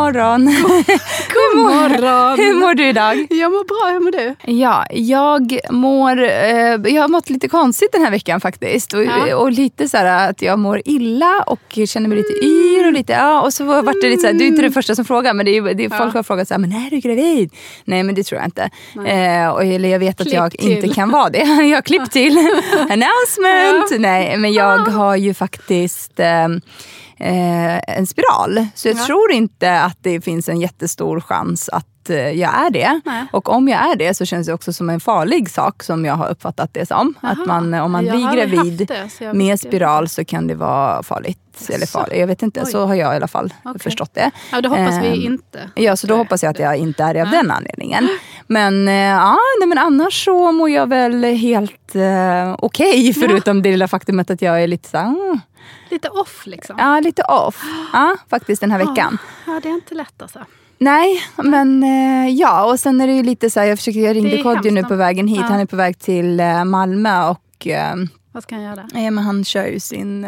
Morgon. God morgon! Hur mår du idag? Jag mår bra, hur mår du? Ja, jag mår... Eh, jag har mått lite konstigt den här veckan faktiskt. Och, Ja. och lite så här att jag mår illa och känner mig lite yr och lite... Ja, och så vart det lite så här, du är inte den första som frågar men det är, det är, folk har frågat så här, men är du gravid? Nej men det tror jag inte. Eh, och, eller jag vet att Klipp jag till. inte kan vara det. jag har klippt till. Announcement! Nej men jag har ju faktiskt... ehm, eh, en spiral. Så jag tror inte att det finns en jättestor chans att eh, jag är det. Nej. Och om jag är det så känns det också som en farlig sak som jag har uppfattat det som. Att man, om man Jag blir gravid det, med spiral så kan det vara farligt. Eller Jaså? farligt, jag vet inte. Oj. Så har jag i alla fall Okej. förstått det. Ja, det hoppas vi Ehm, inte. Ja, så då hoppas jag att jag inte är det av den anledningen. Men, eh, ja, nej, men annars så mår jag väl helt eh, okej. förutom det lilla faktumet att jag är lite så här, mm, Lite off liksom. Ja, lite off. Ja, faktiskt den här veckan. Ja, det är inte lätt alltså. Nej, men eh, ja. Och sen är det ju lite så här, jag, försöker, jag ringde Kodjo nu på vägen hit. Ja. Han är på väg till eh, Malmö och eh, Vad ska han göra? eh, men han kör ju sin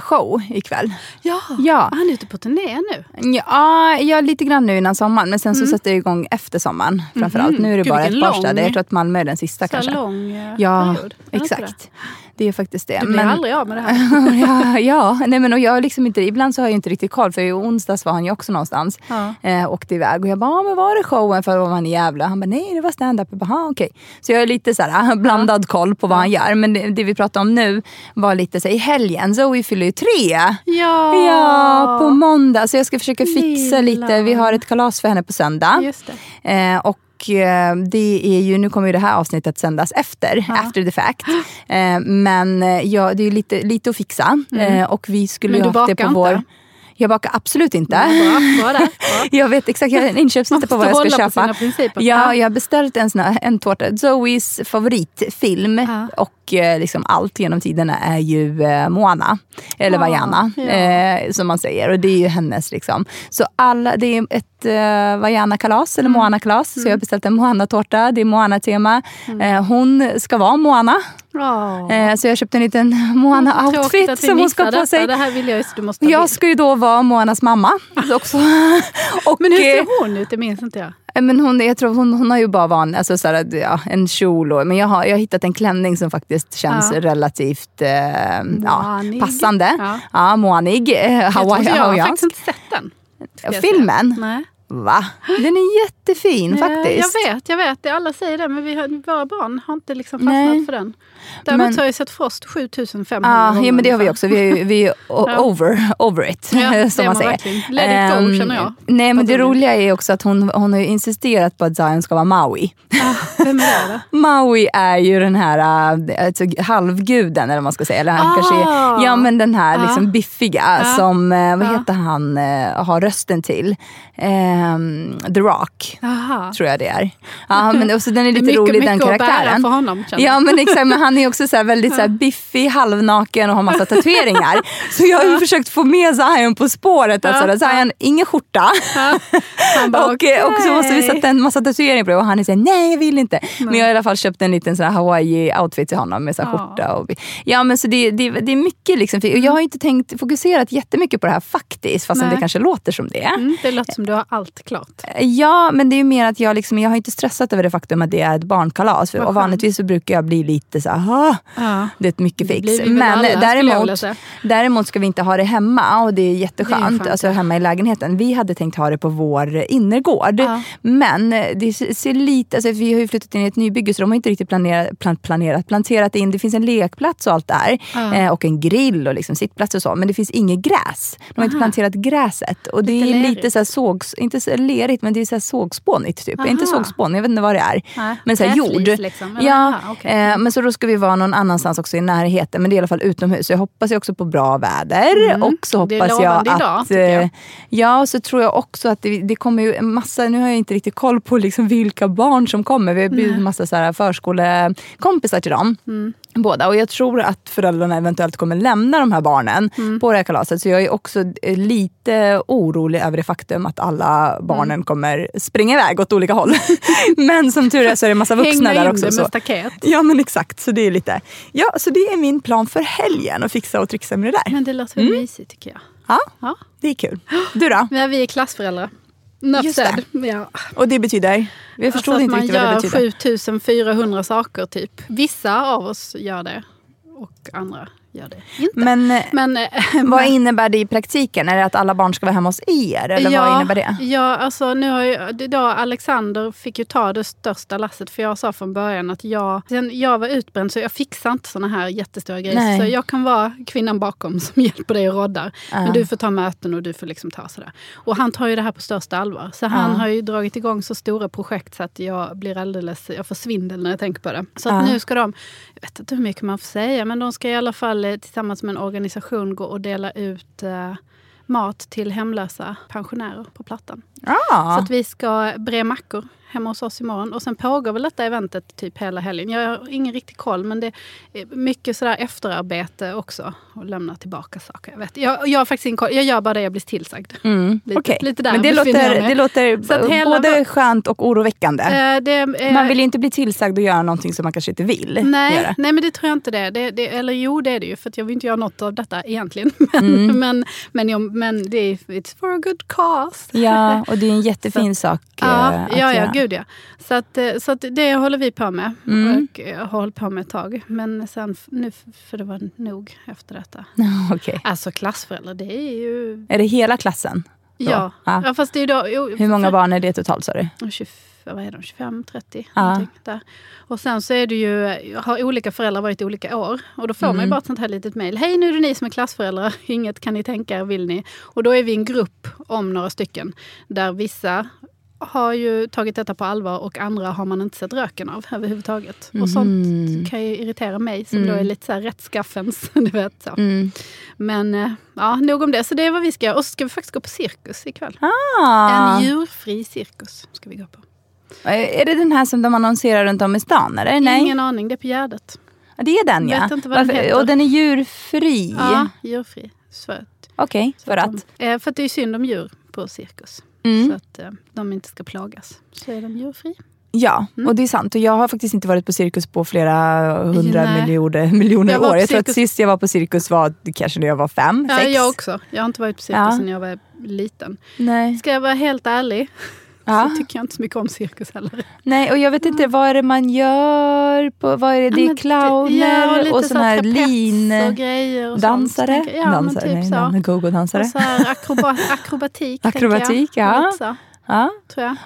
show ikväll. Ja, Ja. han är ute på turné nu. Ja, ja, lite grann nu innan sommaren. Men sen så sätter jag igång efter sommaren framförallt. Mhm. Nu är det Gud, bara ett par städer. Jag tror att Malmö är den sista Så kanske. lång Ja, period. Inte exakt. Det är faktiskt det. Du blir Men- aldrig av med det här. ja, ja. Nej, men och jag liksom inte, ibland så har jag inte riktigt koll för i onsdags var han ju också någonstans. Ja. Eh, åkte iväg och jag bara, ah, men var det showen för var han i Gävle? Han bara, nej det var stand-up. Jag bara, okej. Så jag har lite så här, blandad koll på vad han gör. Men det, det vi pratade om nu var lite så här, i helgen, Zoe fyller ju tre. Ja, Ja, på måndag. Så jag ska försöka fixa Lilla. lite. Vi har ett kalas för henne på söndag. Just det. Eh, och eh, det är ju, nu kommer ju det här avsnittet sändas efter, after the fact. Eh, men eh, ja, det är lite, lite att fixa. Eh, och vi skulle Mm. Men du det bakar på vår... inte? Jag bakar absolut inte. Bra, bra där. Bra. Jag vet exakt, jag har en inköpslista på vad jag ska köpa. Ja, Ja. jag har beställt en, sån här, en tårta. Zoes favoritfilm Ja. och liksom allt genom tiderna är ju eh, Moana. Eller Ah, Vaiana, ja. eh, som man säger. Och det är ju hennes. Liksom. Så alla, det är ett eh, Vaiana-kalas, Mm. eller Moana-kalas. Så jag har beställt en Moana-tårta. Det är Moana-tema. Mm. Eh, hon ska vara Moana. Ja. Eh, så jag köpte en liten Moana-outfit som hon ska på sig. detta. Det här vill jag ju så du måste Jag ska ju då vara Moanas mamma. Också. Och, Men hur eh, ser hon ut? Det minns inte jag. Eh, Men hon, jag tror hon, hon har ju bara van, alltså så här, ja, en kjol. Och, men jag har, jag har hittat en klänning som faktiskt känns Ja. relativt eh, ja, passande. Ja. Ja, moanig. Eh, Jag, Hawaii, inte jag har faktiskt inte sett den. jag. Filmen? Nej. Va? Den är jättefin faktiskt. Jag vet, jag vet. Alla säger det, men vi våra barn har inte liksom Nej. fastnat för den. Däremot Men- så har jag sett Frost 7500 Ja, gånger ja, men det har vi också. Vi är, vi är over, over it, Ja, som man man säger. verkligen. Let it go, känner jag. Nej, men det roliga är också att hon, hon har insisterat på att Zion ska vara Maui. Ah, vem är det? Maui är ju den här äh, alltså, halvguden eller vad man ska säga. Eller han Ah. kanske, är- ja men den här Ah. liksom biffiga Ah. som, äh, vad Ah. heter han, äh, har rösten till? Ehm, The Rock. Aha. Tror jag det är. Ja, men också, den är lite mycket- rolig den mycket att bära karaktären. för honom, ja men exakt, men han är också så väldigt så här, biffig, halvnaken och har massa tatueringar. så jag har försökt få med Zion på spåret. Alltså. Zion, ingen skjorta. Han bara, och, eh, och så måste vi sätta en massa tatueringar på det och han är såhär, nej jag vill inte. Men jag har i alla fall köpt en liten Hawaii-outfit till honom med så här skjorta. Och, ja men så det, det, det är mycket liksom. Och jag har inte tänkt fokuserat jättemycket på det här faktiskt, fastän Nej. det kanske låter som det. Mm, det låter som du har allt klart. Ja, men det är ju mer att jag, liksom, jag har inte stressat över det faktum att det är ett barnkalas. För, och vanligtvis så brukar jag bli lite så här, "Ah, Ja. det är ett mycket Det fix. Men alla, däremot, däremot ska vi inte ha det hemma och det är jätteskönt. skönt, alltså ja. hemma i lägenheten. Vi hade tänkt ha det på vår innergård. Ja. Men det ser lite, alltså, vi har ju flyttat in i ett nybygge så de har inte riktigt planerat, plan, planerat planterat in. Det finns en lekplats och allt där. Ja. Eh, och en grill och liksom sittplats och så. Men det finns inget gräs. De har inte planterat gräset. Och det Lite är lerigt. lite så här sågs, inte så lerigt men det är så här sågspånigt typ. Aha. Inte sågspån, jag vet inte vad det är. Nej. Men så här jord. liksom, ja, Aha, okej. eh, men så då ska vi vara någon annanstans också i närheten. Men det är i alla fall utomhus. Så jag hoppas ju också på bra väder. Och så Mm. Det är hoppas jag att... idag, jag. eh, Ja, och så tror jag också att det, det kommer ju en massa, nu har jag inte riktigt koll på liksom vilka barn som kommer. Vi har bjudit en massa så här förskolekompisar till dem. Mm. Båda. Och jag tror att föräldrarna eventuellt kommer lämna de här barnen Mm. på det här kalaset. Så jag är också eh, lite orolig över det faktum att alla barnen Mm. kommer springa iväg åt olika håll. men som tur är så är det en massa vuxna Hänga där in också. det Så. med staket. Ja men exakt, så det är lite... Ja, så det är min plan för helgen att fixa och trixa med det där. Men det låter väl mysigt tycker jag. Ja, Ja. det är kul. Du då? Men vi är klassföräldrar. Enough Just det. said. Ja. Och det betyder? Jag förstod Alltså att inte man riktigt vad det gör betyder. 7400 saker typ. Vissa av oss gör det och andra gör det inte. Men eh, Men, eh, vad men- innebär det i praktiken? Är det att alla barn ska vara hemma hos er? Eller vad innebär det? Ja, alltså nu har ju, idag Alexander fick ju ta det största lasset för jag sa från början att jag, jag var utbränd så jag fixar inte såna här jättestora grejer. Nej. Så jag kan vara kvinnan bakom som hjälper dig och roddar. Men du får ta möten och du får liksom ta sådär. Och han tar ju det här på största allvar. Så han Ja. har ju dragit igång så stora projekt så att jag blir alldeles, jag får svindel när jag tänker på det. Så Ja. att nu ska de, jag vet inte hur mycket man får säga, men de ska i alla fall tillsammans med en organisation gå och dela ut eh, mat till hemlösa pensionärer på Plattan. Så Ah. att vi ska bre mackor hemma hos oss imorgon. Och sen pågår väl detta eventet typ hela helgen. Jag har ingen riktig koll men det är mycket sådär efterarbete också. Och lämna tillbaka saker. Jag, vet. Jag, jag har faktiskt ingen koll. Jag gör bara det jag blir tillsagd. Mm, Lite- okej. lite där Men det låter, det låter Så hela både skönt och oroväckande. Eh, det, är- Man vill ju inte bli tillsagd att göra någonting som man kanske inte vill Nej, göra. nej, men det tror jag inte det. det, det eller jo, det är det ju. För att jag vill inte göra något av detta egentligen. Men, Mm. men, men, jag, men det är it's for a good cause. Ja, och det är en jättefin sak eh, Ja, att ja, ja, göra. Gud ja. Så, att, eh, så att det håller vi på med. Mm. Och jag har hållit på med ett tag. Men sen, nu för det var nog efter detta. Okej. Alltså klassföräldrar, det är ju... Är det hela klassen? då? Ja, Ja. ja. fast det är då... Jo, Hur många för- barn är det totalt sa du? 20, vad är de, 25, 30? Ja. Där. Och sen så är det ju, har olika föräldrar varit i olika år. Och då får man Mm. ju bara ett sånt här litet mejl. Hej nu är det ni som är klassföräldrar. Inget kan ni tänka er, vill ni? Och då är vi en grupp om några stycken. Där vissa har ju tagit detta på allvar och andra har man inte sett röken av överhuvudtaget. Och Mhm. sånt kan ju irritera mig som då är lite så här rättskaffens. Du vet, så. Mm. Men eh, ja, nog om det. Så det är vad vi ska göra. Och så ska vi faktiskt gå på cirkus ikväll. Ah. En djurfri cirkus ska vi gå på. Är det den här som de annonserar runt om i stan? Eller? Nej, Ingen aning, det är på Gärdet. Det är den ja. Vet inte vad den. Och den är djurfri? Ja, djurfri. Okej, så för att de, eh, för att det är synd om djur på cirkus. Mm. Så att eh, de inte ska plågas. Så är den djurfri. Ja, Mm. och det är sant. Och jag har faktiskt inte varit på cirkus på flera hundra Nej. miljoner, miljoner Jag år. Jag tror att sist jag var på cirkus var kanske när jag var fem, Ja, sex. jag också. Jag har inte varit på cirkus Ja. sedan jag var liten. Nej. Ska jag vara helt ärlig Ja. så tycker jag inte så mycket om cirkus heller. Nej, och jag vet inte, vad är det man gör? På, vad är det? Det är clowner ja, och här och grejer. Och Dansare? Sånt, tänker jag. ja, dansare? typ nej, så. Go-go-dansare? Och så här akroba akrobatik. Akrobatik, ja. Ja.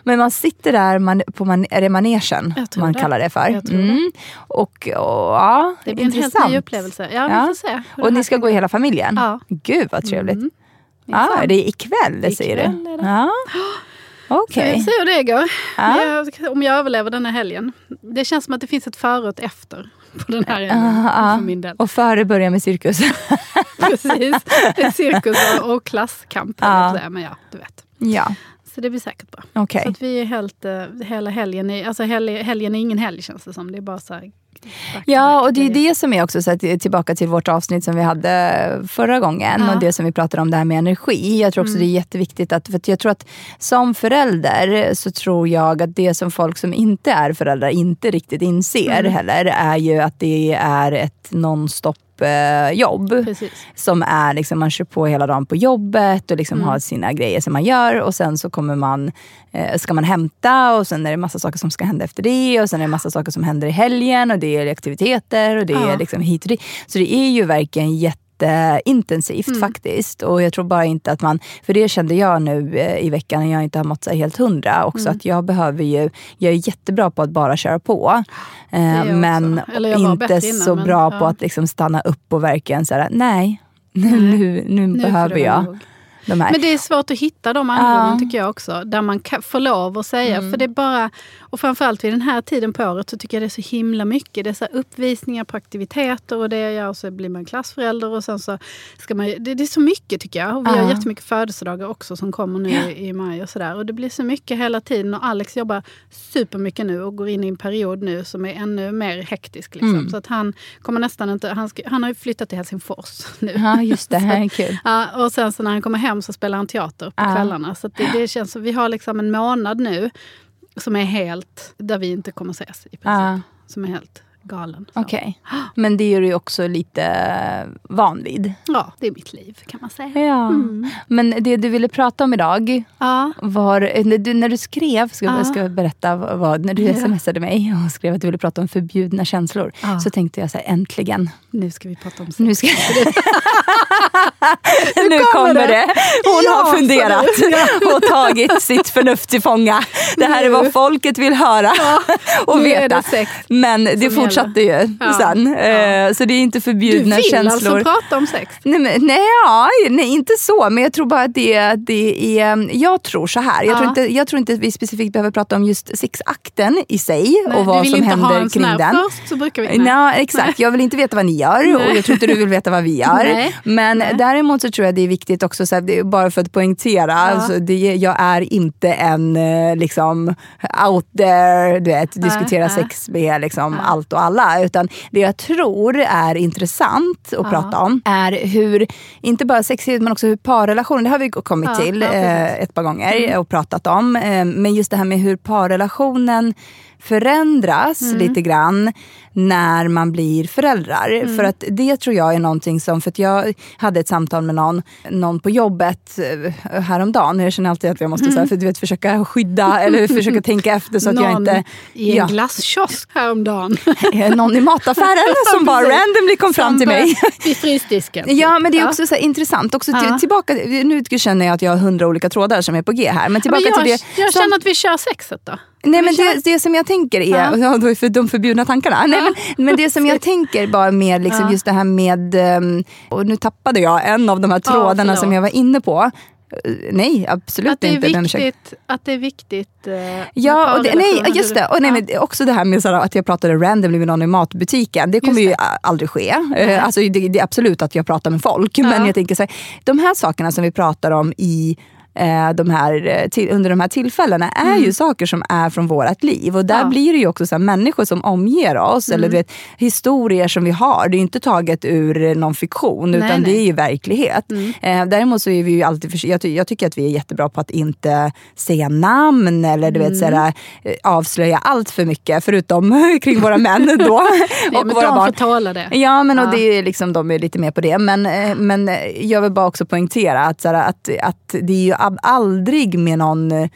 Men man sitter där man, på man, är det manegen man det. kallar det för. Det. Och, och ja, Det blir en intressant. helt ny upplevelse. Ja, Ja. vi får se. Och ni här ska gå hela familjen? Ja. Gud vad trevligt. Mm. Ja, det är ikväll, det säger Ikväll du? är det. Ja. Okej. Så vi får se hur det går. Ja. Jag- Om jag överlever den här helgen. Det känns som att det finns ett före och ett efter på den här helgen. För min del. Och före börja med cirkus. Precis. Ett cirkus och, och klasskamp. säga. Men ja, du vet. ja, Så det blir säkert bra. okej. Så att vi är helt, eh, hela helgen, är, alltså hel, helgen är ingen helg känns det som. Det är bara så här, Ja, och det är det som är också så att, tillbaka till vårt avsnitt som vi hade förra gången Ja. och det som vi pratade om det här med energi. Jag tror också Mm. det är jätteviktigt att, för jag tror att som förälder så tror jag att det som folk som inte är föräldrar inte riktigt inser Mm. heller är ju att det är ett nonstop toppjobb. Precis. som är liksom, man kör på hela dagen på jobbet och liksom Mm. har sina grejer som man gör och sen så kommer man, eh, ska man hämta och sen är det massa saker som ska hända efter det och sen är det massa saker som händer i helgen och det är aktiviteter och det Ja. är liksom hit och dit. Så det är ju verkligen jätteintensivt Mm. faktiskt. Och jag tror bara inte att man, för det kände jag nu eh, i veckan när jag inte har mått så helt hundra också, Mm. att jag behöver ju, jag är jättebra på att bara köra på. Eh, men inte innan, så men bra ja. på att liksom stanna upp och verkligen säga nej, nu, nu, nu, Nu behöver jag nog. De här. Men det är svårt att hitta de andrummen Ja. tycker jag också. Där man får lov att säga. Mm. För det är bara, och framförallt vid den här tiden på året så tycker jag det är så himla mycket. Det är så uppvisningar på aktiviteter och det jag gör så blir man klassförälder och sen så ska man det, det är så mycket tycker jag. Och vi Ja. har jättemycket födelsedagar också som kommer nu i, i maj och sådär. Och det blir så mycket hela tiden och Alex jobbar supermycket nu och går in i en period nu som är ännu mer hektisk. Liksom. Mm. Så att han kommer nästan inte, han, ska, han har ju flyttat till Helsingfors nu. Ja, just det. här är kul. Ja, och sen så när han kommer hem så spelar han teater på kvällarna. Så det, det känns som vi har liksom en månad nu som är helt, där vi inte kommer ses i princip. Som är helt galen. Okej. Men det är du ju också lite eh, van vid. Ja, det är mitt liv kan man säga. Ja. Men det du ville prata om idag Ja, var, eh, när du, när du skrev, ska, Ja. jag ska berätta vad, när du Ja. smsade mig och skrev att du ville prata om förbjudna känslor. Ja. Så tänkte jag så här, äntligen. nu ska vi prata om sex. Nu, ska... nu kommer kommer det. det. Hon Ja, har funderat och tagit sitt förnuft till fånga. Det här är vad folket vill höra och nu veta. Men det som fortsatte ju Ja. sen. Eh, Så det är inte Du förbjudna vill känslor. alltså prata om sex? Nej, men, nej, ja, nej, inte så. Men jag tror bara att det, det är... Jag tror så här. Jag, Ja. tror inte, jag tror inte att vi specifikt behöver prata om just sexakten i sig Nej, och du vad vill som inte ha händer en sån kring här den. Först så brukar vi... Ja, exakt. Jag vill inte veta vad ni gör och jag tror inte du vill veta vad vi gör. Nej. Men Nej. däremot så tror jag det är viktigt också, så här, bara för att poängtera, alltså, det, jag är inte en eh, liksom, out there, du vet, diskutera nej. sex med liksom, allt och alla. Utan det jag tror är intressant att prata om är hur, inte bara sexighet men också hur parrelationer, det har vi kommit Ja, till ja. Mm. eh, ett par gånger och pratat om. Eh, men just det här med hur parrelationen förändras Mm. lite grann när man blir föräldrar. Mm. För att det tror jag är någonting som, för att jag hade ett samtal med någon, någon på jobbet eh, häromdagen. Jag känner alltid att jag måste så här, för, du vet, försöka skydda eller försöka tänka efter så att jag Mm. Någon inte... i en Ja. glasskiosk häromdagen. Någon i mataffären som bara randomly kom fram Som till mig. Vid frysdisken. Ja, men det är också så här intressant. Också Ja. tillbaka, nu känner jag att jag har hundra olika trådar som är på G här. Men Men tillbaka jag, till det. jag som- känner att vi kör sexet då. Nej, men det, det som jag tänker är, Ja. ja. då är för de förbjudna tankarna. Nej, men, men det som jag tänker bara med liksom Ja. just det här med, ehm, och nu tappade jag en av de här Ja, trådarna som jag var inne på. Eh, Nej, absolut Att det, är inte. Viktigt, att det är viktigt eh, Ja, och det, nej, just det. Och nej, men också det här med sådär, att jag pratade randomly med någon i matbutiken. Det kommer Just ju a- aldrig ske. Eh, Alltså, det, det är absolut att jag pratar med folk. Men jag tänker så här, de här sakerna som vi pratar om i eh, de här, eh, till, under de här tillfällena är ju saker som är från vårt liv. Och där Mm. Ja. blir det ju också så här, människor som omger oss, eller du Mm. vet, historier som vi har. Det är ju inte taget ur eh, någon fiktion, Nej, utan det nej. Mm. är ju verklighet. Eh, däremot så är vi ju alltid, för, jag, ty, jag tycker att vi är jättebra på att inte säga namn eller du vet, Mm. såhär, eh, avslöja allt för mycket, förutom kring våra män då. Ja, och men våra de barn. får tåla det. Ja, men och Ja. det är liksom, de är lite mer på det. Men, men jag vill bara också poängtera att, såhär, att, att det är ju aldrig med någon eh,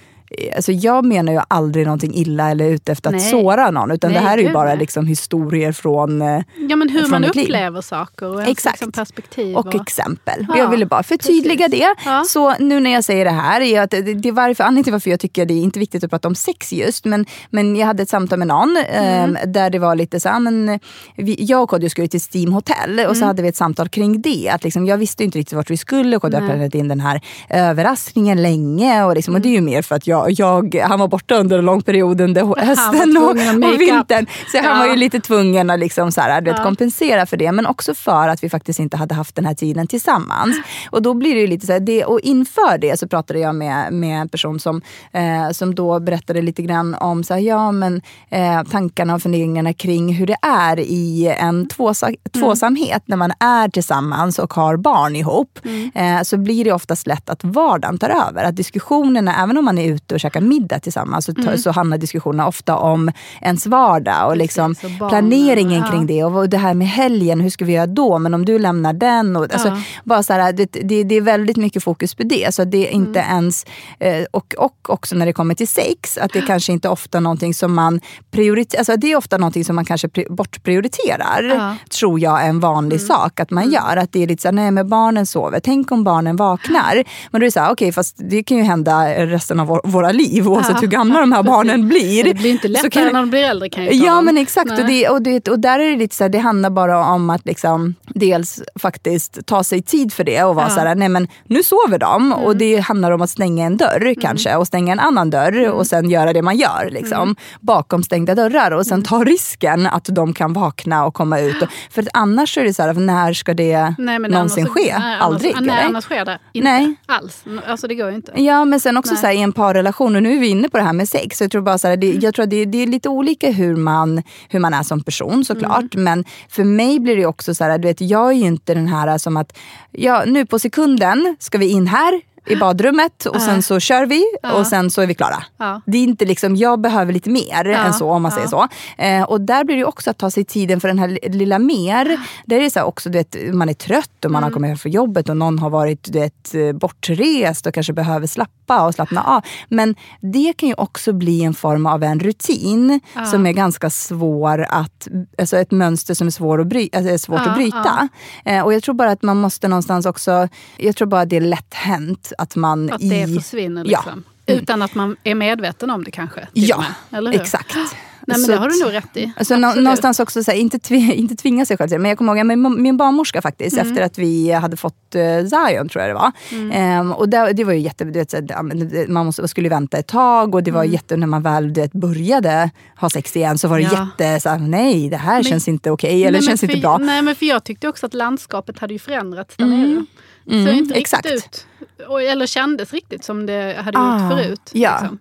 Alltså jag menar ju aldrig någonting illa eller ute efter att Nej. såra någon. Utan Nej, det här är ju bara liksom historier från eh, Ja, men hur man upplever saker och ens Exakt. liksom perspektiv. och exempel. Ja, jag ville bara förtydliga precis. det. Ja. Så nu när jag säger det här, är att det, det är varför, anledningen till varför jag tycker det är inte viktigt att prata om sex just, men, men jag hade ett samtal med någon Mm. eh, där det var lite så här, men, vi, jag och Kodjo skulle till Steam Hotel och Mm. så hade vi ett samtal kring det. Att liksom, jag visste inte riktigt vart vi skulle och Kodjo hade planerat in den här överraskningen länge. Och, liksom, och det Mm. är ju mer för att jag, jag, han var borta under en lång period under hösten och, och vintern. Så han Ja. var ju lite tvungen att liksom så här, du vet, Ja. kompensera för det. Men också för att vi faktiskt inte hade haft den här tiden tillsammans. Och då blir det lite så här, det, och inför det så pratade jag med, med en person som, eh, som då berättade lite grann om så här, ja, men, eh, tankarna och funderingarna kring hur det är i en tvåsa, tvåsamhet när man är tillsammans och har barn ihop. Eh, så blir det oftast lätt att vardagen tar över. Att diskussionerna, även om man är ute ute och käkar middag tillsammans så, Mm. så handlar diskussionerna ofta om ens vardag och liksom Precis, och barnen, planeringen kring det. Och det här med helgen, hur ska vi göra då? Men om du lämnar den. Och, alltså, bara så här, det, det, det är väldigt mycket fokus på det. Så det är inte Mm. ens, eh, och, och också när det kommer till sex, att det kanske inte ofta någonting som man prioriterar. Alltså det är ofta någonting som man kanske pri- bortprioriterar. Mm. Tror jag är en vanlig sak att man gör. Att det är lite så här, nej men barnen sover. Tänk om barnen vaknar. Men då är det så här, okej fast det kan ju hända resten av vår, våra liv oavsett Ja. hur gamla de här barnen blir. Det blir inte lättare kan- när de blir äldre kan jag Ja men exakt. Och, det, och, det, och där är det lite så här, det handlar bara om att liksom dels faktiskt ta sig tid för det och vara Ja. så här, nej men nu sover de och det handlar om att stänga en dörr kanske och stänga en annan dörr och sen göra det man gör liksom, bakom stängda dörrar och sen ta risken att de kan vakna och komma ut. Och, för att annars är det så här, när ska det Nej, någonsin annars, ske? Nej, Aldrig? Annars, nej, annars sker det inte Nej. alls. Alltså det går ju inte. Ja men sen också Nej. så här, i en parrelation, och nu är vi inne på det här med sex. Så jag tror, bara så här, det, jag tror att det, det är lite olika hur man, hur man är som person såklart. Mm. Men för mig blir det också så här, du vet, jag är ju inte den här som att, ja nu på sekunden ska vi in här i badrummet och sen så kör vi och sen så är vi klara. Det är inte liksom, jag behöver lite mer än så om man säger så. Eh, och där blir det också att ta sig tiden för den här lilla mer. Där är det så också, du vet, man är trött och man har Mm. kommit hem från jobbet och någon har varit du vet, eh, bortrest och kanske behöver slappa och slappna av. Men det kan ju också bli en form av en rutin som är ganska svår att, alltså ett mönster som är, svår att bry, alltså är svårt Ja, att bryta. Eh, och jag tror bara att man måste någonstans också, jag tror bara att det är lätt hänt att man Att i... det försvinner Ja. liksom. Utan att man är medveten om det kanske. Ja, med. Eller hur? exakt. Nej, men Så det har du nog rätt i. Alltså, Absolut. någonstans också, så här, inte, tvi, inte tvinga sig själv till det. Men jag kommer ihåg min, min barnmorska faktiskt, Mm. efter att vi hade fått uh, Zion tror jag det var. Mm. Ehm, och det, det var ju jätte, du vet, så här, man måste, skulle vänta ett tag och det var Mm. jätte, när man väl vet, började ha sex igen så var det Ja. jätte, så här, nej det här Men- känns inte okej eller Nej, känns inte för, bra. Nej men för jag tyckte också att landskapet hade ju förändrats där nere. Det såg inte exakt. riktigt ut. Och- Eller kändes riktigt som det hade Ah, gjort förut. ja. Liksom.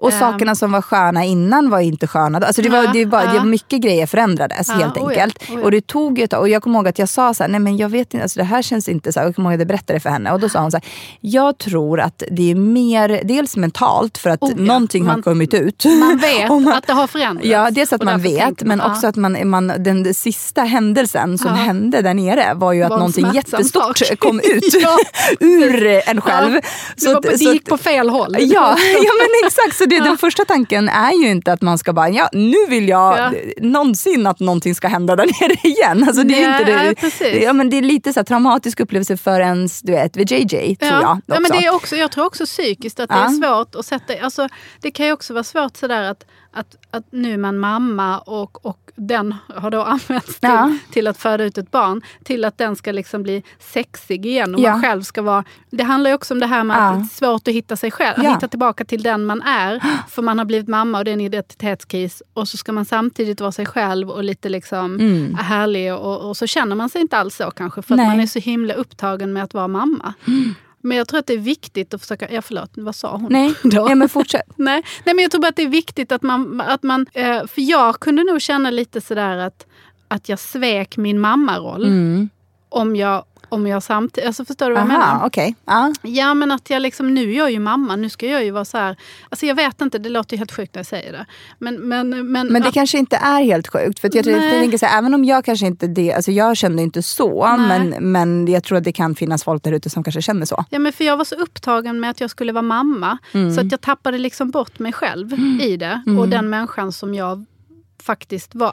Och Ehm. sakerna som var sköna innan var inte sköna. Alltså det var, Ja, det var bara, ja. det, mycket grejer förändrades Ja, helt enkelt. oj. Och det tog ju ett. Och jag kommer ihåg att jag sa så här, nej men jag vet inte, alltså det här känns inte så här. Jag kommer ihåg att jag berättade för henne och då sa hon så här, jag tror att det är mer, dels mentalt för att Oh, ja. någonting har Man- kommit ut. Man vet man- att det har förändrats. Ja, dels att man vet, men också ja. att man, man, den sista händelsen som Ja. hände där nere var ju att Var någonting jättestort sak. kom ut Ja. ur en själv. Ja, det, var, på- det gick på fel håll. Ja, ja men exakt. Så det, den första tanken är ju inte att man ska bara, ja nu vill jag Ja. någonsin att någonting ska hända där nere igen. Alltså, det, är Nej, inte det, ja, precis. ja, men det är lite så här, traumatisk upplevelse för ens, du vet, VJJ tror jag. Ja, Också. men det är också, jag tror också psykiskt att det Ja. är svårt att sätta... Alltså, det kan ju också vara svårt sådär att, att, att nu är man mamma och, och den har då använts till, Ja. till att föda ut ett barn. Till att den ska liksom bli sexig igen och Ja. man själv ska vara... Det handlar också om det här med Ja. att det är svårt att hitta sig själv. Att hitta tillbaka till den man är. För man har blivit mamma och det är en identitetskris. Och så ska man samtidigt vara sig själv och lite liksom Mm. härlig. Och, och så känner man sig inte alls så kanske. För man är så himla upptagen med att vara mamma. Men jag tror att det är viktigt att försöka... Ja, förlåt, vad sa hon? Nej, då? ja, men fortsätt. Nej, nej, men jag tror bara att det är viktigt att man... Att man eh, för jag kunde nog känna lite sådär att, att jag svek min mammaroll. Om jag, om jag samtidigt... Alltså förstår du vad jag menar? Mm. Aha, okej. Ja. Men att jag liksom, nu är jag ju mamma, nu ska jag ju vara så här. Alltså jag vet inte, det låter ju helt sjukt när jag säger det. Men, men, men, Men det att- kanske inte är helt sjukt. För jag, tror- jag tänker så här, även om jag kanske inte det, alltså jag kände inte så, Nej. men, men jag tror att det kan finnas folk där ute som kanske känner så. Ja, men för jag var så upptagen med att jag skulle vara mamma. Mm. Så att jag tappade liksom bort mig själv i det. Och den människan som jag faktiskt var.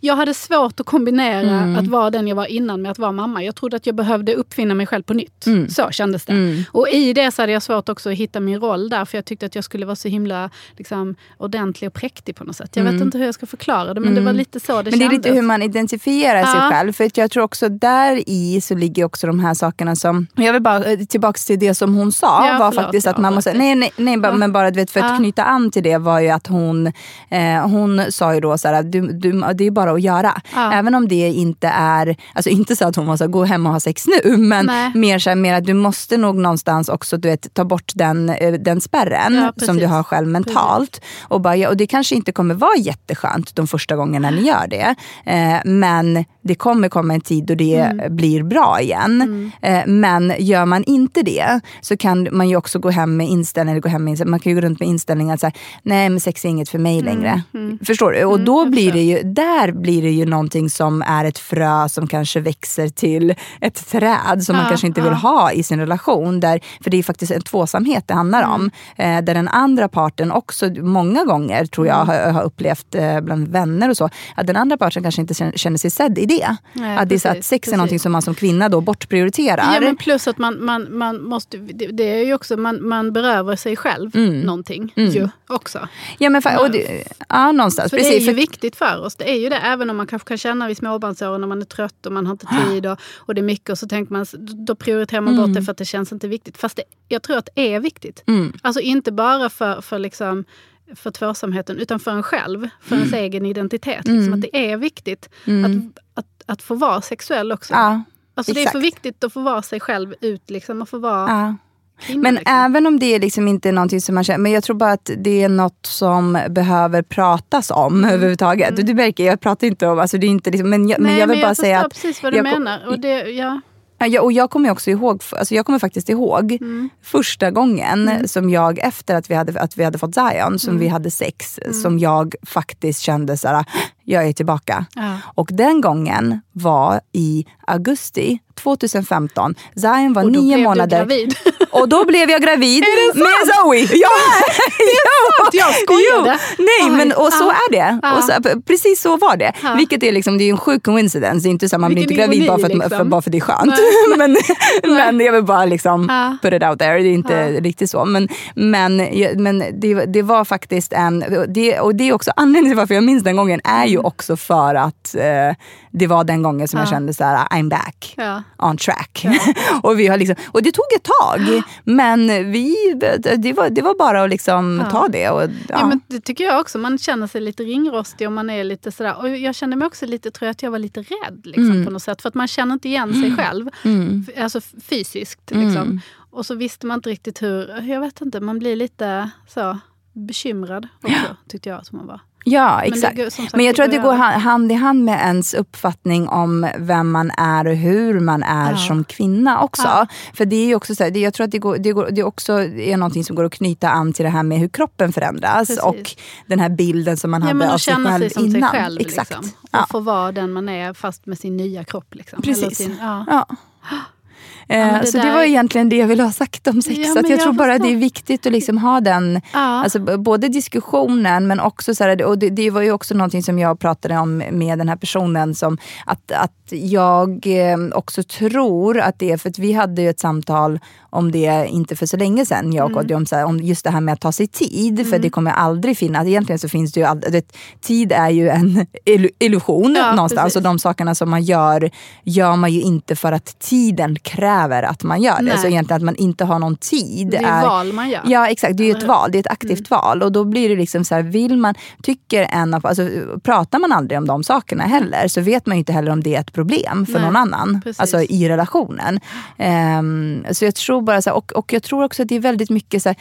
Jag hade svårt att kombinera Mm. att vara den jag var innan med att vara mamma. Jag trodde att jag behövde uppfinna mig själv på nytt. Mm. Så kändes det. Och i det så hade jag svårt också att hitta min roll där. För jag tyckte att jag skulle vara så himla liksom, ordentlig och präktig på något sätt. Jag vet inte hur jag ska förklara det, men det var lite så det Mm. Men det är kändes. lite hur man identifierar sig Ja. själv. För jag tror också där i så ligger också de här sakerna som... Jag vill bara eh, tillbaka till det som hon sa. Ja, var förlåt, faktiskt att måste... avbröt Nej, nej, nej bara, men bara du vet, för att Ja. knyta an till det var ju att hon, eh, hon sa ju då så här, du, du, det är bara att göra. Ja. Även om det inte är, alltså inte så att hon så här, gå hem och ha sex nu, men Nej. mer så här, mer att du måste nog någonstans också du vet, ta bort den, eh, den spärren Ja, som du har själv mentalt. Och, bara, ja, och det kanske inte kommer vara jätteskönt de första gångerna ni gör det. Eh, men det kommer komma en tid då det Mm. blir bra igen. Eh, men gör man inte det så kan man ju också gå hem med inställningen, gå hem med man kan ju gå runt med inställningen att säga, nej men sex är inget för mig längre. Förstår du? Och då blir det ju, där blir det ju någonting som är ett frö som kanske växer till ett träd som man Ja, kanske inte vill ja. ha i sin relation. Där, för det är faktiskt en tvåsamhet det handlar om. Mm. Eh, där den andra parten också många gånger tror jag Mm. har, har upplevt eh, bland vänner och så, att den andra parten kanske inte känner, sig sedd i det. Nej, att det är att precis, sex är precis. någonting som man som kvinna då bortprioriterar. Ja, men plus att man, man, man måste, det, det är ju också, man, man berövar sig själv Mm. någonting ju också. Ja, men fa- och det, ja, någonstans. För det är precis, ju för- viktigt för oss. Det är ju det, även om man kanske kan känna vid småbarnsåren när man är trött och man har inte tid och, och det är mycket och så tänker man, då prioriterar man Mm. bort det för att det känns inte viktigt. Fast det, jag tror att det är viktigt. Mm. Alltså inte bara för, för liksom för tvåsamheten utan för en själv, för ens Mm. egen identitet. Liksom, att det är viktigt att, att, att få vara sexuell också. ja, alltså, det är exakt. för viktigt att få vara sig själv ut, liksom, och få vara ja. Men liksom. även om det liksom inte är någonting som man känner, men jag tror bara att det är något som behöver pratas om överhuvudtaget. Och du märker, jag pratar inte om, alltså det är inte liksom, men jag, men Nej, jag vill men bara jag säga att precis vad du jag menar. Och det, ja. Ja, och jag kommer också ihåg, alltså jag kommer faktiskt ihåg Mm. första gången som jag efter att vi hade, att vi hade fått Zion, som Mm. vi hade sex, som jag faktiskt kände så här, jag är tillbaka. Ja. Och den gången var i augusti 2015. Zion var Och nio månader. Och då blev jag gravid Är det med Zoe. Ja, sant? Jag skojade. Jo. Nej, Oj. men och så är det. Ja. Och så, precis så var det. Ja. Vilket är liksom, det är en sjuk coincidence. Det är inte så att man blir inte gravid bara för, att, för, liksom. bara för det är skönt. Men, men jag vill bara liksom Ja. put it out there. Det är inte riktigt så. Men, men, men det, det var faktiskt en... Det, och det är också anledningen till varför jag minns den gången är ju också för att eh, det var den gången som jag Mm. Ja. kände så här: I'm back Ja. on track. och, vi har liksom, och det tog ett tag, men vi, det, var, det var bara att liksom Ja. ta det. Och, ja. Ja. men det tycker jag också. Man känner sig lite ringrostig och man är lite sådär. Och jag kände mig också lite, tror jag att jag var lite rädd liksom, på något sätt. För att man känner inte igen sig själv. Mm. Alltså fysiskt. Liksom. Och så visste man inte riktigt hur, jag vet inte, man blir lite så bekymrad också, tyckte jag att man var. Ja, Men det exakt. går- som sagt, Men jag det tror att det går hand i hand med ens uppfattning om vem man är och hur man är Ja. som kvinna också. Ja. För det är ju också så här, det, jag tror att det, går, det, går, det också är någonting som går att knyta an till det här med hur kroppen förändras Precis. och den här bilden som man Ja, hade men av sig känna själv sig som innan. sig själv. Exakt. Liksom. Och Ja. få vara den man är fast med sin nya kropp. Liksom. Precis. Sin, ja. Ja. Eh, det så det där- var egentligen det jag ville ha sagt om sex. Ja, att jag, jag tror bara förstår. det är viktigt att liksom ha den, Ja. alltså, både diskussionen men också, så här, och det, det var ju också någonting som jag pratade om med den här personen, som att, att jag eh, också tror att det är, för att vi hade ju ett samtal om det inte för så länge sedan, jag och Mm. Kodjo, om, så här, om just det här med att ta sig tid, för det kommer aldrig finnas, egentligen så finns det ju aldrig, det, tid är ju en illu- illusion Ja, någonstans precis. och de sakerna som man gör, gör man ju inte för att tiden kräver att man gör det. Nej. Så egentligen att man inte har någon tid. Det är val man gör. Ja exakt, det är ett? Mm. val, det är ett aktivt val. Och då blir det liksom så här, vill man, tycker en av, alltså, pratar man aldrig om de sakerna heller så vet man inte heller om det är ett problem för Nej, någon annan. precis. Alltså i relationen. Ehm, så jag tror bara så här, och, och jag tror också att det är väldigt mycket så här,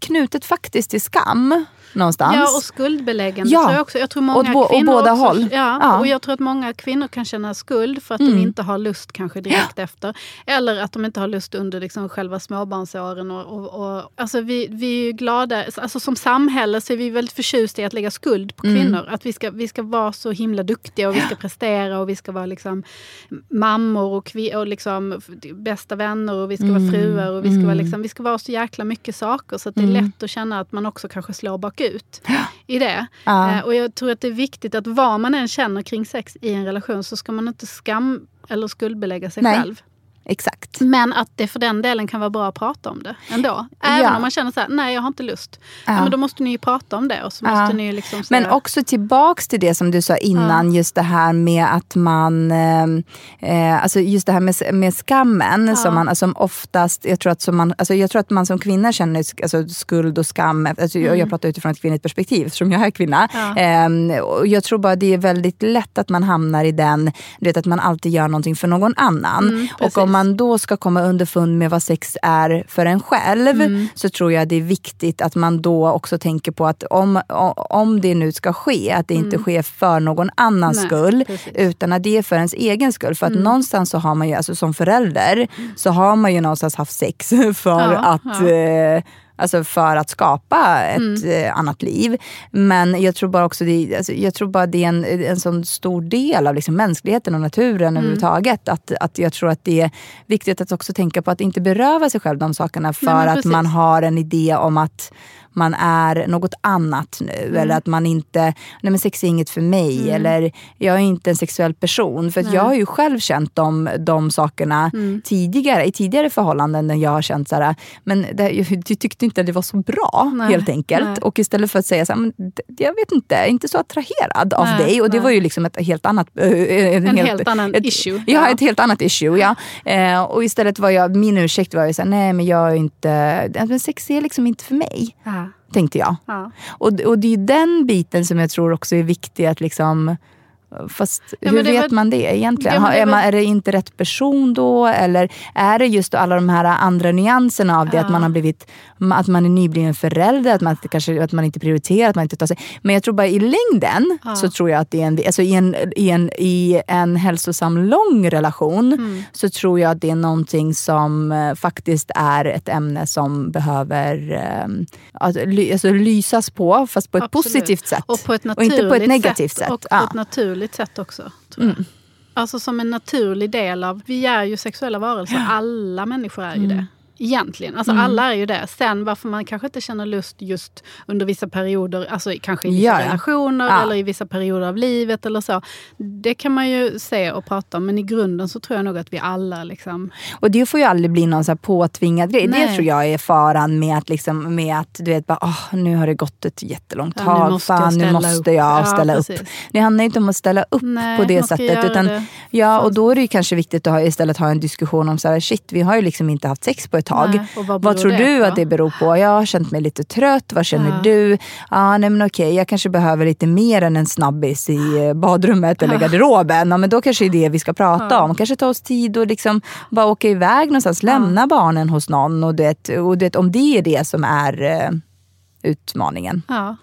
knutet faktiskt till skam någonstans. Ja, och skuldbeläggande Ja. tror jag också. Jag tror många bo- åt kvinnor båda också, håll. Ja, Ja. och jag tror att många kvinnor kan känna skuld för att Mm. de inte har lust kanske direkt efter. Eller att de inte har lust under liksom själva småbarnsåren. Och, och, och, alltså vi, vi är glada, alltså som samhälle så är vi väldigt förtjusta i att lägga skuld på Mm. kvinnor. Att vi ska, vi ska vara så himla duktiga och vi ska prestera och vi ska vara liksom mammor och, kvi, och liksom bästa vänner och vi ska Mm. vara fruar och vi ska, vara liksom, vi ska vara så jäkla mycket saker så det är Mm. lätt att känna att man också kanske slår bakut i det. Ja. Eh, och jag tror att det är viktigt att vad man än känner kring sex i en relation så ska man inte skam eller skuldbelägga sig Nej. själv. Exakt. Men att det för den delen kan vara bra att prata om det ändå. Även Ja. om man känner så här, nej jag har inte lust. Ja. Ja. men då måste ni ju prata om det. Och så Ja. måste ni ju liksom Men också tillbaks till det som du sa innan, just det här med att man, eh, eh, alltså just det här med, med skammen som man som oftast, jag tror att, som man, alltså jag tror att man som kvinna känner alltså skuld och skam, alltså jag, jag pratar utifrån ett kvinnligt perspektiv eftersom jag är kvinna. Mm. Ja. Eh, och jag tror bara det är väldigt lätt att man hamnar i den, du vet att man alltid gör någonting för någon annan. Mm, och om man då ska komma underfund med vad sex är för en själv, Mm. så tror jag det är viktigt att man då också tänker på att om, om det nu ska ske, att det inte sker för någon annans Mm. Nej, skull, precis. utan att det är för ens egen skull. För att Mm. någonstans så har man ju, alltså som förälder, så har man ju någonstans haft sex för Ja, att ja. eh, Alltså för att skapa ett Mm. eh, annat liv. Men jag tror bara också det, alltså, jag tror bara det är en, en sån stor del av liksom mänskligheten och naturen Mm. överhuvudtaget. Att, att jag tror att det är viktigt att också tänka på att inte beröva sig själv de sakerna för men att man har en idé om att man är något annat nu. Mm. Eller att man inte, nej men sex är inget för mig. Eller jag är inte en sexuell person. För jag har ju själv känt de, de sakerna Mm. tidigare, i tidigare förhållanden. När jag har känt så här, men det, jag, du tyckte inte att det var så bra Nej, helt enkelt. nej. Och istället för att säga så här, men, jag vet inte, jag är inte så attraherad av Nej, dig. Och det var ju liksom ett helt annat... äh, En, helt annan ett, issue. Ja, Ja. ett helt annat issue. Ja. Eh, och istället var jag, min ursäkt var ju så här, nej men jag är inte, men sex är liksom inte för mig. Ja. Tänkte jag. Ja. Och, och det är den biten som jag tror också är viktig att liksom Fast Ja, hur vet väl- man det egentligen? Ja, det är man, är det inte rätt person då? Eller är det just alla de här andra nyanserna av det? Att man har blivit att man är nybliven förälder, att man, kanske, att man inte prioriterar, att man inte tar sig... Men jag tror bara i längden så tror jag att det är en, alltså i, en, i, en, i en hälsosam lång relation Mm. så tror jag att det är någonting som eh, faktiskt är ett ämne som behöver eh, alltså, lysas på, fast på ett Absolut. positivt sätt. Och på ett och naturligt inte på ett negativt sätt. Och på Ja. Ett naturligt sätt också. Tror jag. Alltså som en naturlig del av... Vi är ju sexuella varelser. Alla människor är ju Mm. det. Egentligen. Alltså alla är ju det. Sen varför man kanske inte känner lust just under vissa perioder, alltså kanske i vissa Ja, ja. relationer Ja. eller i vissa perioder av livet eller så. Det kan man ju se och prata om. Men i grunden så tror jag nog att vi alla liksom... Och det får ju aldrig bli någon så påtvingad grej. Det Nej. tror jag är faran med att, liksom, med att du vet, bara, "Åh, nu har det gått ett jättelångt Ja, nu tag. måste jag Fan, nu ställa måste upp." jag Ja, ställa upp. Det handlar inte om att ställa upp Nej, på det sättet. Utan, det. ja, och då är det kanske viktigt att ha, istället ha en diskussion om så här, shit, vi har ju liksom inte haft sex på ett tag. Nej, vad vad tror du på? att det beror på? Jag har känt mig lite trött. Vad känner Ja. du? Ja, nej, men okej, jag kanske behöver lite mer än en snabbis i eh, badrummet eller garderoben. Ja, men då kanske det är det vi ska prata om. Kanske ta oss tid och liksom bara åka iväg någonstans. Lämna barnen hos någon. Och, det, och det, om det är det som är eh, utmaningen. Ja.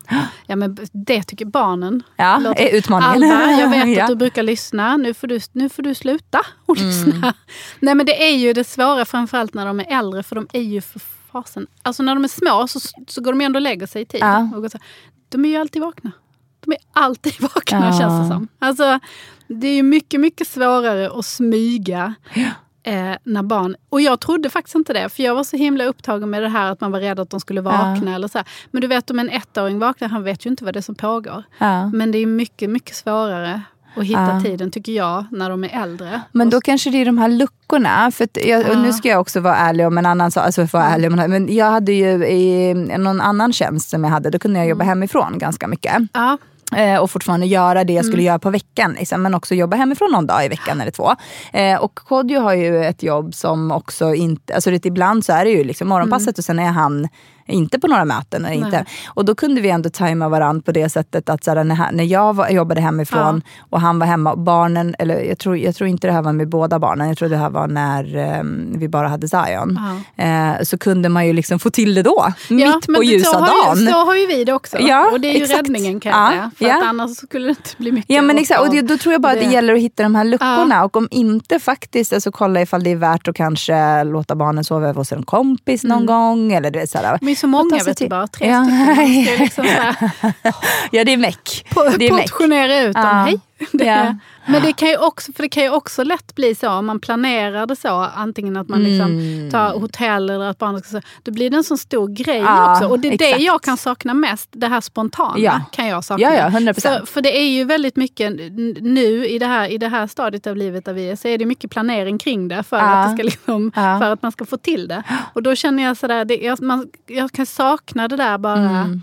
ja, men det tycker barnen. Ja, Låter- är utmaningen. Alba, jag vet Ja. att du brukar lyssna. Nu får du, nu får du sluta och Mm. lyssna. Nej, men det är ju det svåra, framförallt när de är äldre. För de är ju för fasen... Alltså när de är små så, så går de ändå och lägger sig i tid. Ja. Och så, de är ju alltid vakna. De är alltid vakna Ja. känns det som. Alltså, det är ju mycket, mycket svårare att smyga Eh, när barn, och jag trodde faktiskt inte det, för jag var så himla upptagen med det här att man var rädd att de skulle vakna. Eller så här. Men du vet om en ettåring vaknar, han vet ju inte vad det är som pågår. Ja. Men det är mycket, mycket svårare att hitta Ja. tiden, tycker jag, när de är äldre. Men då kanske det är de här luckorna. För jag, och nu ska jag också vara ärlig om en annan sak. Alltså vara ärlig om, en- men jag hade ju i någon annan tjänst som jag hade, då kunde jag jobba hemifrån ganska mycket. Ja, och fortfarande göra det jag skulle göra på veckan. Liksom, men också jobba hemifrån någon dag i veckan eller två. Eh, och Kodjo har ju ett jobb som också inte... Alltså det, ibland så är det ju liksom morgonpasset och sen är han inte på några möten. Eller inte. Och då kunde vi ändå tajma varandra på det sättet att när, han- när jag var, jobbade hemifrån och han var hemma, och barnen, eller jag tror, jag tror inte det här var med båda barnen, jag tror det här var när eh, vi bara hade Zion. Eh, så kunde man ju liksom få till det då, mitt på men ljusa så dagen. Ju, så har ju vi det också. Ja, och det är ju exakt. räddningen kan jag Ja, säga. För ja. att annars skulle det inte bli mycket Ja men exakt, och det, då tror jag bara att det det. gäller att hitta de här luckorna. Och om inte faktiskt, alltså kolla ifall det är värt att kanske låta barnen sova över hos en kompis någon gång. Eller du vet, sådär. De är så många, vet du, bara tre ja. stycken. Liksom ja det är meck. po- Det är meck. portionera ut dem. Ja. Hej! Det, Ja. Men det kan, ju också, för det kan ju också lätt bli så om man planerar det så, antingen att man liksom Mm. tar hotell eller att barnen ska... Då blir det en sån stor grej Ja, också. Och det är exakt. det jag kan sakna mest, det här spontana. Ja. kan jag sakna. Ja, ja, 100%. För, för det är ju väldigt mycket nu i det, här, i det här stadiet av livet där vi är, så är det mycket planering kring det för, att, det ska liksom, för att man ska få till det. Och då känner jag sådär, det, jag, man, jag kan sakna det där bara. Mm.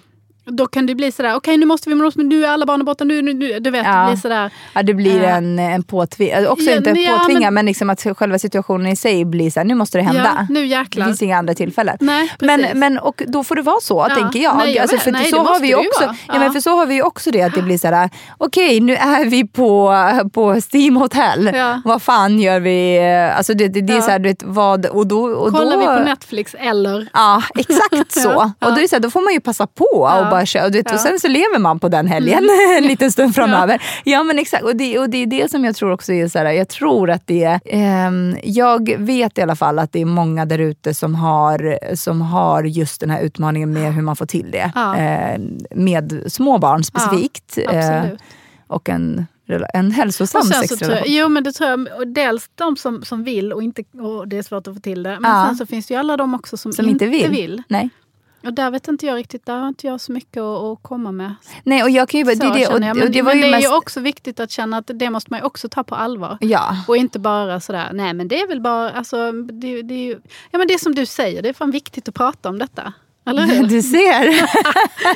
Då kan det bli sådär, okej nu måste vi, nu är alla barn borta, nu, nu, nu, du vet, Ja. det blir sådär. Ja, det blir Eh. en, en påtving, också Ja, inte ja, påtvinga men, men- liksom att själva situationen i sig blir så här, nu måste det hända. Ja, nu det jäklar. finns inga andra tillfällen. Nej, men, precis. men och då får det vara så, Ja. tänker jag. Nej, jag alltså, för Nej, så det har vi det också, vara. ja. men Ja. för så har vi också det att det blir så här, okej nu är vi på, på Steam Hotel. Ja. Vad fan gör vi? Alltså det, det, det är Ja. så här, du vet, vad, och då, och Kollar då, vi på Netflix eller? Ja, exakt så. Ja, Och då, är det så här, då får man ju passa på och bara köra. Och, du vet, Ja. Mm. och sen så lever man på den helgen en liten stund framöver. Ja, men exakt. Och det, och det är det som jag tror också är så här, jag tror att det är, ehm, jag vet i alla fall att det är många där ute som har, som har just den här utmaningen med hur man får till det. Ja. Eh, med små barn specifikt. Eh, och en, en hälsosam Och sexrelation. jo men det tror jag, och dels de som, som vill och, inte, och det är svårt att få till det. Men Ja. sen så finns det ju alla de också som, Som inte vill. Nej. Och där vet inte jag riktigt, där har inte jag så mycket att, att komma med. Nej, och jag kan ju bara... Det, är det, och. Men, och det men det är mest, ju också viktigt att känna att det måste man också ta på allvar. Ja. Och inte bara sådär, nej men det är väl bara, alltså, det, det är ju, ja men det är som du säger, det är fan viktigt att prata om detta. Eller hur? Du ser.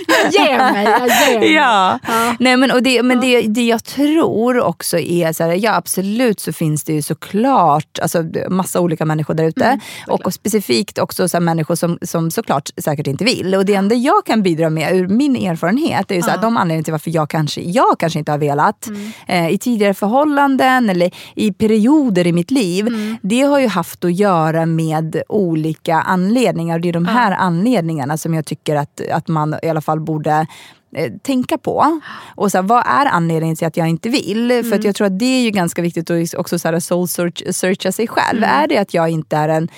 Jag ger mig, jag ger mig. Ja. Nej, men, och det, men det, det jag tror också är så här, ja absolut så finns det ju såklart alltså, massa olika människor där ute. och, och specifikt också så här, människor som, som såklart säkert inte vill. Och det enda jag kan bidra med ur min erfarenhet är ju så här, de anledningar till varför jag kanske, jag kanske inte har velat eh, i tidigare förhållanden eller i perioder i mitt liv. Det har ju haft att göra med olika anledningar. Och det är de här anledningarna som jag tycker att, att man i alla fall borde tänka på. Och så här, vad är anledningen till att jag inte vill? För att jag tror att det är ju ganska viktigt att också så här, soul search, searcha sig själv. Är det att jag inte är en,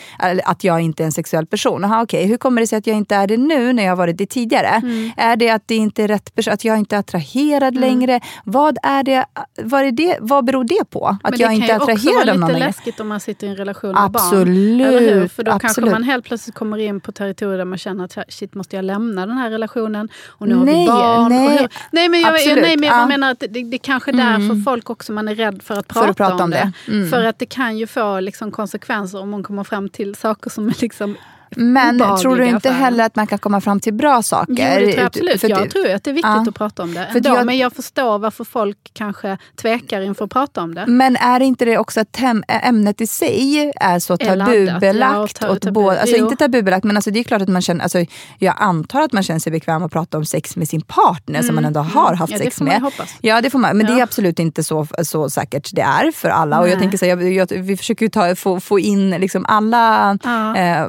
att jag inte är en sexuell person? Aha, okay. Hur kommer det sig att jag inte är det nu när jag har varit det tidigare? Är det att det inte är rätt person, att jag inte är attraherad längre? Vad, är det, vad, är det, vad beror det på? Att jag det inte kan är ju också attraherad av vara någon lite längre? läskigt om man sitter i en relation med barn. Absolut, Eller hur? För då kanske absolut. man helt plötsligt kommer in på territorier där man känner att shit, måste jag lämna den här relationen? Och nu har Nej, vi barn. Nej. och hur? nej men jag, Absolut, nej, men jag ja. Mm. menar att det, det är kanske därför folk också man är rädd för att prata, att prata om om det. det. Mm. För att det kan ju få liksom konsekvenser om man kommer fram till saker som är liksom Men tror du inte heller att man kan komma fram till bra saker? Jo, det tror jag absolut. För jag tror att det är viktigt Ja. att prata om det. För Ändå, jag- Men jag förstår varför folk kanske tvekar inför att prata om det. Men är inte det också att ämnet i sig är så tabubelagt? ja, tabu- båda, alltså inte tabubelagt men alltså det är klart att man känner, alltså jag antar att man känner sig bekväm att prata om sex med sin partner som man ändå har haft Mm. Ja, sex med. Ja det får man, men det är Ja. absolut inte så, så säkert det är för alla. Och jag tänker så här, jag, jag, vi försöker ju ta, få, få in liksom alla Ja. eh,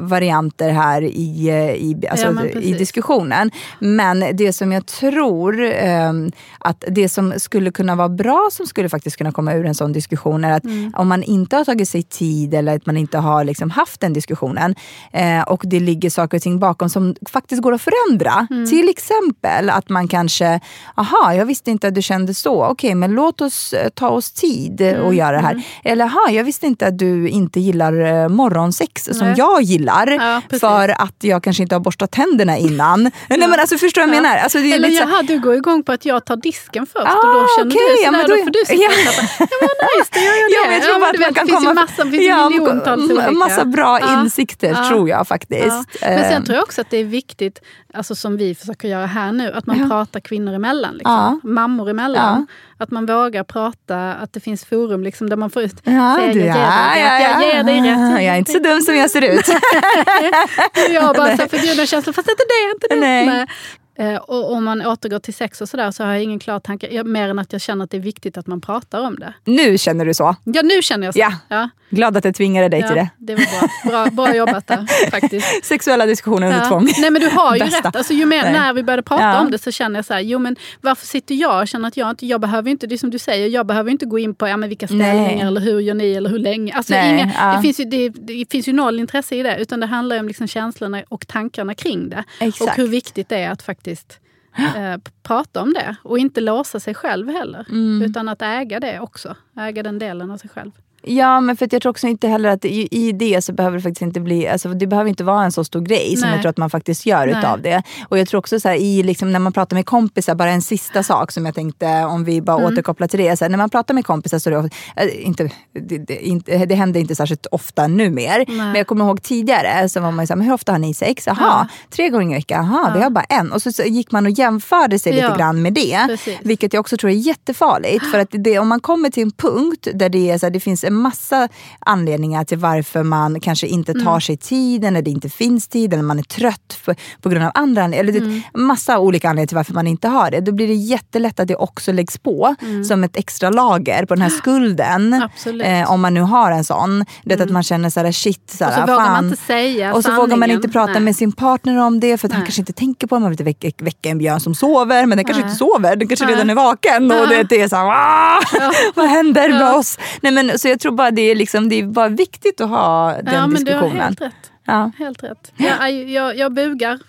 intressenter här i, eh, i, alltså, Ja, i diskussionen. Men det som jag tror ehm, att det som skulle kunna vara bra som skulle faktiskt kunna komma ur en sån diskussion är att Mm. om man inte har tagit sig tid eller att man inte har liksom haft den diskussionen eh, och det ligger saker och ting bakom som faktiskt går att förändra. Mm. Till exempel att man kanske, aha, jag visste inte att du kände så. Okej, men låt oss eh, ta oss tid Mm. och göra det här. Eller, aha, jag visste inte att du inte gillar eh, morgonsex som Nej. jag gillar. Ja. För att jag kanske inte har borstat tänderna innan. Nej men alltså förstår du vad jag menar? Alltså, det är Eller lite så- jaha, du går igång på att jag tar disken först Ah, och då känner okej, du ja, sådär, men då då- får du sitta Ja. och. Ja men nice, då gör jag det. Ja, men jag tror Ja, att man vet, kan det finns komma... ju massa, finns ja, miljontals olika. Massa bra Ja. insikter Ja. tror jag faktiskt. Ja. Men sen Eh, tror jag också att det är viktigt, alltså som vi försöker göra här nu, att man Ja. pratar kvinnor emellan. Liksom. Ja. Mammor emellan. Att man vågar prata, att det finns forum liksom, där man får ut, Ja, säga du, jag ger dig ja, rätt, ja, jag ja. ger dig rätt. Jag är inte så dum som jag ser ut. jag bara så för gud, känslan, fast inte det, inte det. Nej. Eh, och om man återgår till sex och sådär så har jag ingen klar tanke, mer än att jag känner att det är viktigt att man pratar om det. Nu känner du så. Ja, nu känner jag så. Ja. ja. Glad att jag tvingade dig till Ja, det. det var bra. Bra, bra jobbat där faktiskt. Sexuella diskussioner under Ja. tvång. Nej men du har ju Bästa. rätt. Alltså, ju mer, Nej. när vi började prata om det så känner jag så här, jo men varför sitter jag och känner att jag inte, jag behöver inte, det är som du säger, jag behöver inte gå in på ja, men vilka ställningar Nej. eller hur gör ni eller hur länge. Alltså, Nej, inga, det, finns ju, det, det finns ju noll intresse i det utan det handlar om liksom känslorna och tankarna kring det. Exakt. Och hur viktigt det är att faktiskt eh, p- prata om det och inte låsa sig själv heller. Mm. Utan att äga det också. Äga den delen av sig själv. Ja, men för att jag tror också inte heller att i, det så behöver det faktiskt inte bli, alltså det behöver inte vara en så stor grej som Nej. jag tror att man faktiskt gör Nej. utav det. Och jag tror också så här, i liksom, när man pratar med kompisar, bara en sista sak som jag tänkte om vi bara Mm. återkopplar till det. Så här, när man pratar med kompisar så är det, äh, inte, det, det, inte, det händer inte särskilt ofta nu mer. Men jag kommer ihåg tidigare så var man ju såhär, men hur ofta har ni sex? Jaha, Ja. tre gånger i veckan? Jaha, vi har bara en. Och så, så gick man och jämförde sig Ja. lite grann med det. Precis. Vilket jag också tror är jättefarligt. För att det, om man kommer till en punkt där det, är så här, det finns en massa anledningar till varför man kanske inte tar Mm. sig tid, eller det inte finns tid, eller man är trött för, på grund av andra anledningar. Eller Mm. massa olika anledningar till varför man inte har det. Då blir det jättelätt att det också läggs på som ett extra lager på den här skulden. Mm. Mm. Eh, om man nu har en sån. Det att man känner så här, shit, så här, Och så vågar fan. man inte säga Och så vågar man inte prata Nej. med sin partner om det för att han kanske inte tänker på det. Man vill inte väcka, väcka en björn som sover men den kanske Nej. inte sover. Den kanske redan är vaken. Och det, det är så här, "Ah, vad händer med oss? Nej, men, så jag tror bara det är, liksom, det är bara viktigt att ha den ja, men du diskussionen. har helt rätt. Ja. Helt rätt. Jag, jag, jag bugar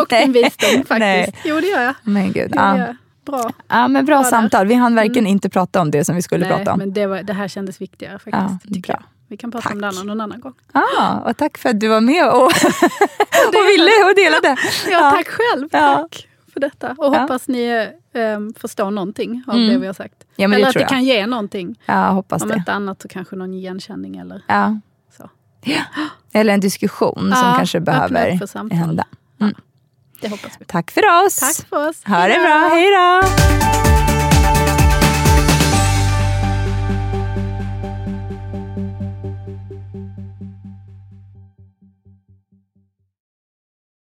och din visdom faktiskt. Nej. Jo det gör jag. Men gud. Ja. jag. Bra. Ja, men bra Bra där. samtal. Vi hann verkligen inte prata om det som vi skulle Nej, prata om. men det, var, det här kändes viktigare faktiskt. Ja, tycker bra. jag. Vi kan prata om det Tack. någon annan gång. Ah, och tack för att du var med och, och ville och delade. Ja, tack själv. Ja. Tack för detta. Och Ja. hoppas ni um, förstår någonting av Mm. det vi har sagt. Ja, det eller att det jag. kan ge någonting. Ja, hoppas Om det. inte annat så kanske någon igenkänning eller Ja. så. Eller en diskussion som Ja, kanske behöver hända. Det hoppas vi. Tack för oss. Tack för oss. Ha det Hej då. bra. Hej då.